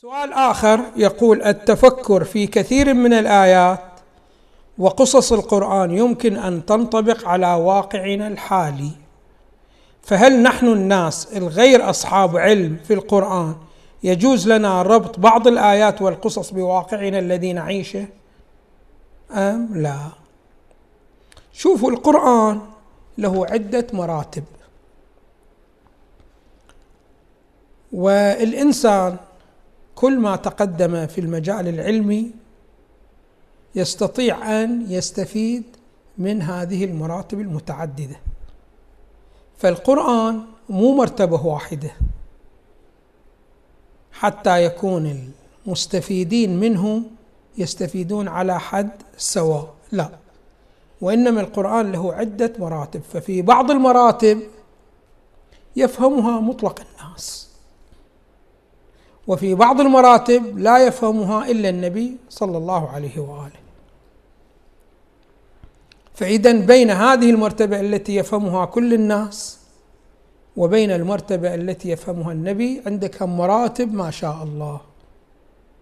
سؤال آخر يقول التفكر في كثير من الآيات وقصص القرآن يمكن أن تنطبق على واقعنا الحالي. فهل نحن الناس الغير أصحاب علم في القرآن يجوز لنا ربط بعض الآيات والقصص بواقعنا الذي نعيشه؟ أم لا. شوفوا القرآن له عدة مراتب. والإنسان كل ما تقدم في المجال العلمي يستطيع أن يستفيد من هذه المراتب المتعددة. فالقرآن مو مرتبة واحدة. حتى يكون المستفيدين منه يستفيدون على حد سواء. لا وإنما القرآن له عدة مراتب. ففي بعض المراتب يفهمها مطلق الناس. وفي بعض المراتب لا يفهمها إلا النبي صلى الله عليه وآله. فاذا بين هذه المرتبة التي يفهمها كل الناس وبين المرتبة التي يفهمها النبي عندك مراتب ما شاء الله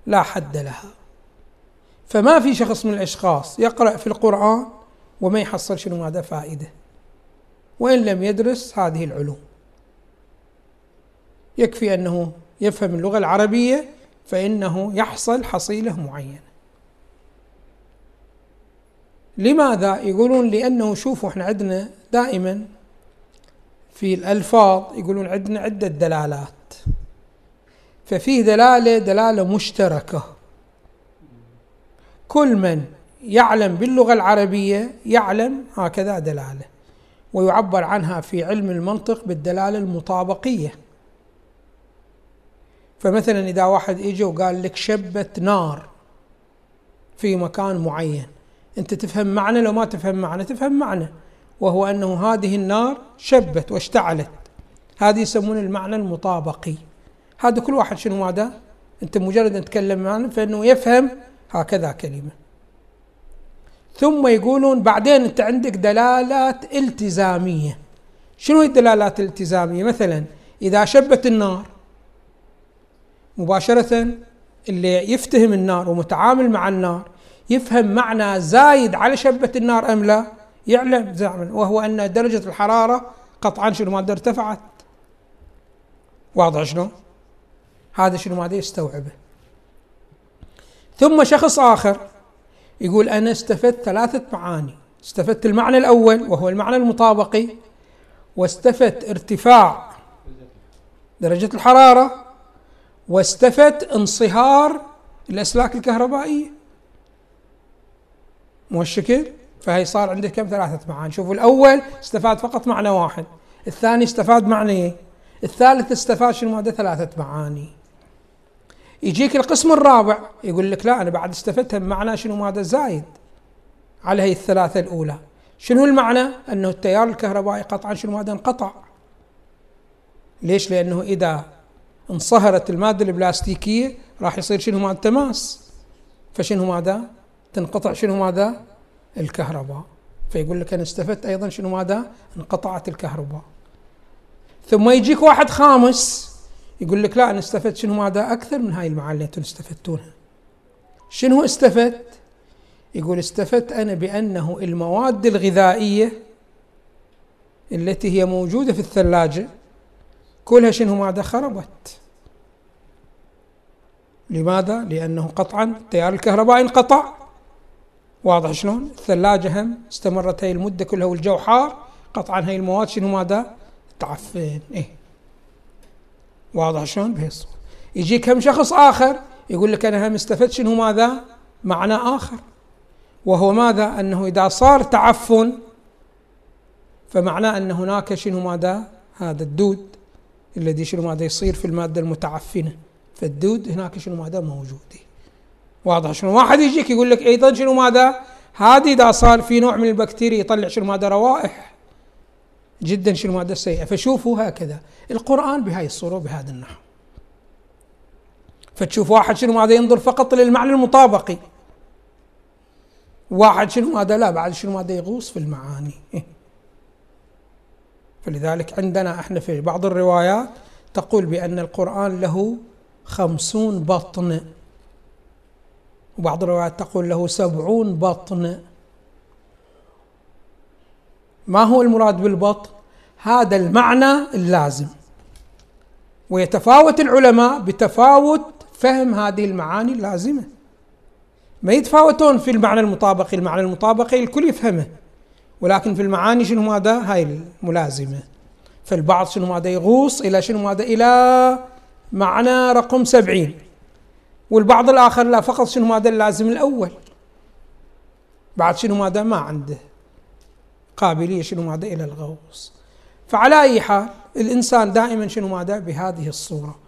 لا حد لها. فما في شخص من الأشخاص يقرأ في القرآن وما يحصل شنو ماذا فائدة؟ وإن لم يدرس هذه العلوم. يكفي أنه يفهم اللغة العربية فإنه يحصل حصيلة معينة. لماذا؟ يقولون لأنه شوفوا إحنا عندنا دائما في الألفاظ يقولون عندنا عدة دلالات. ففيه دلالة دلالة مشتركة. كل من يعلم باللغة العربية يعلم هكذا دلالة ويعبر عنها في علم المنطق بالدلالة المطابقية. فمثلا إذا واحد إجا وقال لك شبت نار في مكان معين أنت تفهم معنى لو ما تفهم معنى تفهم معنى وهو أنه هذه النار شبت واشتعلت. هذه يسمون المعنى المطابقي. هذا كل واحد شنو ماذا أنت مجرد أن تتكلم عنه فإنه يفهم هكذا كلمة. ثم يقولون بعدين أنت عندك دلالات التزامية. شنو هي الدلالات الالتزامية؟ مثلا إذا شبت النار مباشرة اللي يفتهم النار ومتعامل مع النار يفهم معنى زايد على شبة النار أم لا يعلم زعما وهو أن درجة الحرارة قطعا شنو ماذا ارتفعت. واضح شنو؟ هذا شنو ماذا يستوعبه. ثم شخص آخر يقول أنا استفدت ثلاثة معاني. استفدت المعنى الأول وهو المعنى المطابقي واستفدت ارتفاع درجة الحرارة واستفدت انصهار الأسلاك الكهربائيه مو الشكل فهي صار عندك كم؟ ثلاثة معاني. شوفوا الأول استفاد فقط معنى واحد الثاني استفاد معنيين الثالث استفاد شنو؟ ماذا ثلاثة معاني. يجيك القسم الرابع يقول لك لا أنا بعد استفدت معنى شنو؟ ماذا زايد. على هي الثلاثة الأولى. شنو المعنى؟ أنه التيار الكهربائي قطعا شنو؟ ماذا انقطع. ليش؟ لأنه إذا انصهرت المادة البلاستيكية راح يصير شنو مادة تماس فشنو ماذا؟ تنقطع شنو ماذا؟ الكهرباء فيقول لك أنا استفدت أيضا شنو ماذا؟ انقطعت الكهرباء ثم يجيك واحد خامس يقول لك لا أنا استفدت شنو ماذا؟ أكثر من هاي المعاني اللي استفدتونها شنو استفدت؟ يقول استفدت أنا بأنه المواد الغذائية التي هي موجودة في الثلاجة كلها شنو ماذا خربت لماذا؟ لأنه قطعا التيار الكهربائي انقطع واضح شلون؟ الثلاجة هم استمرت هاي المدة كلها والجو حار قطعا هاي المواد شنو ماذا؟ تعفن إيه واضح شلون؟ بهي الصورة يجيك هم شخص آخر يقول لك أنا هم استفدت شنو ماذا؟ معنى آخر وهو ماذا؟ أنه إذا صار تعفن فمعناه أن هناك شنو ماذا؟ هذا الدود الذي شنو ماذا يصير في المادة المتعفنة. فالدود هناك شنو ماذا؟ موجود واضح شنو؟ واحد يجيك يقول لك أيضا شنو ماذا؟ هذه إذا صار في نوع من البكتيريا يطلع شنو ماذا؟ روائح. جدا شنو ماذا؟ سيئة. فشوفوا هكذا. القرآن بهاي الصورة وبهذا النحو. فتشوف واحد شنو ماذا؟ ينظر فقط للمعنى المطابقي واحد شنو ماذا؟ لا بعد شنو ماذا؟ يغوص في المعاني. فلذلك عندنا إحنا في بعض الروايات تقول بأن القرآن له خمسون بطن. وبعض الروايات تقول له سبعون بطن. ما هو المراد بالبطن؟ هذا المعنى اللازم. ويتفاوت العلماء بتفاوت فهم هذه المعاني اللازمة. ما يتفاوتون في المعنى المطابقي المعنى المطابقي الكل يفهمه. ولكن في المعاني شنو ماذا؟ هاي الملازمة. فالبعض شنو ماذا؟ يغوص إلى شنو ماذا؟ إلى معنى رقم سبعين. والبعض الآخر لا فقط شنو ماذا؟ اللازم الأول. بعد شنو ماذا؟ ما عنده. قابلية شنو ماذا؟ إلى الغوص. فعلى أي حال الإنسان دائما شنو ماذا؟ بهذه الصورة.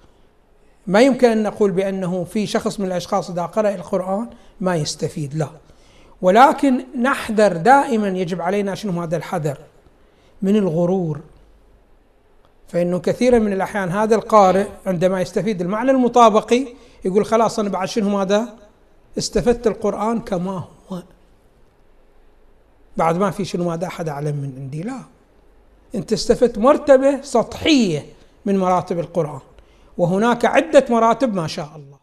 ما يمكن أن نقول بأنه في شخص من الأشخاص إذا قرأ القرآن ما يستفيد. لا. ولكن نحذر دائما يجب علينا شنو هذا الحذر؟ من الغرور. فإنه كثيرا من الأحيان هذا القارئ عندما يستفيد المعنى المطابقي يقول خلاص أنا بعد شنو ماذا؟ استفدت القرآن كما هو. بعد ما في شنو ماذا؟ أحد أعلم من عندي. لا. أنت استفدت مرتبة سطحية من مراتب القرآن. وهناك عدة مراتب ما شاء الله.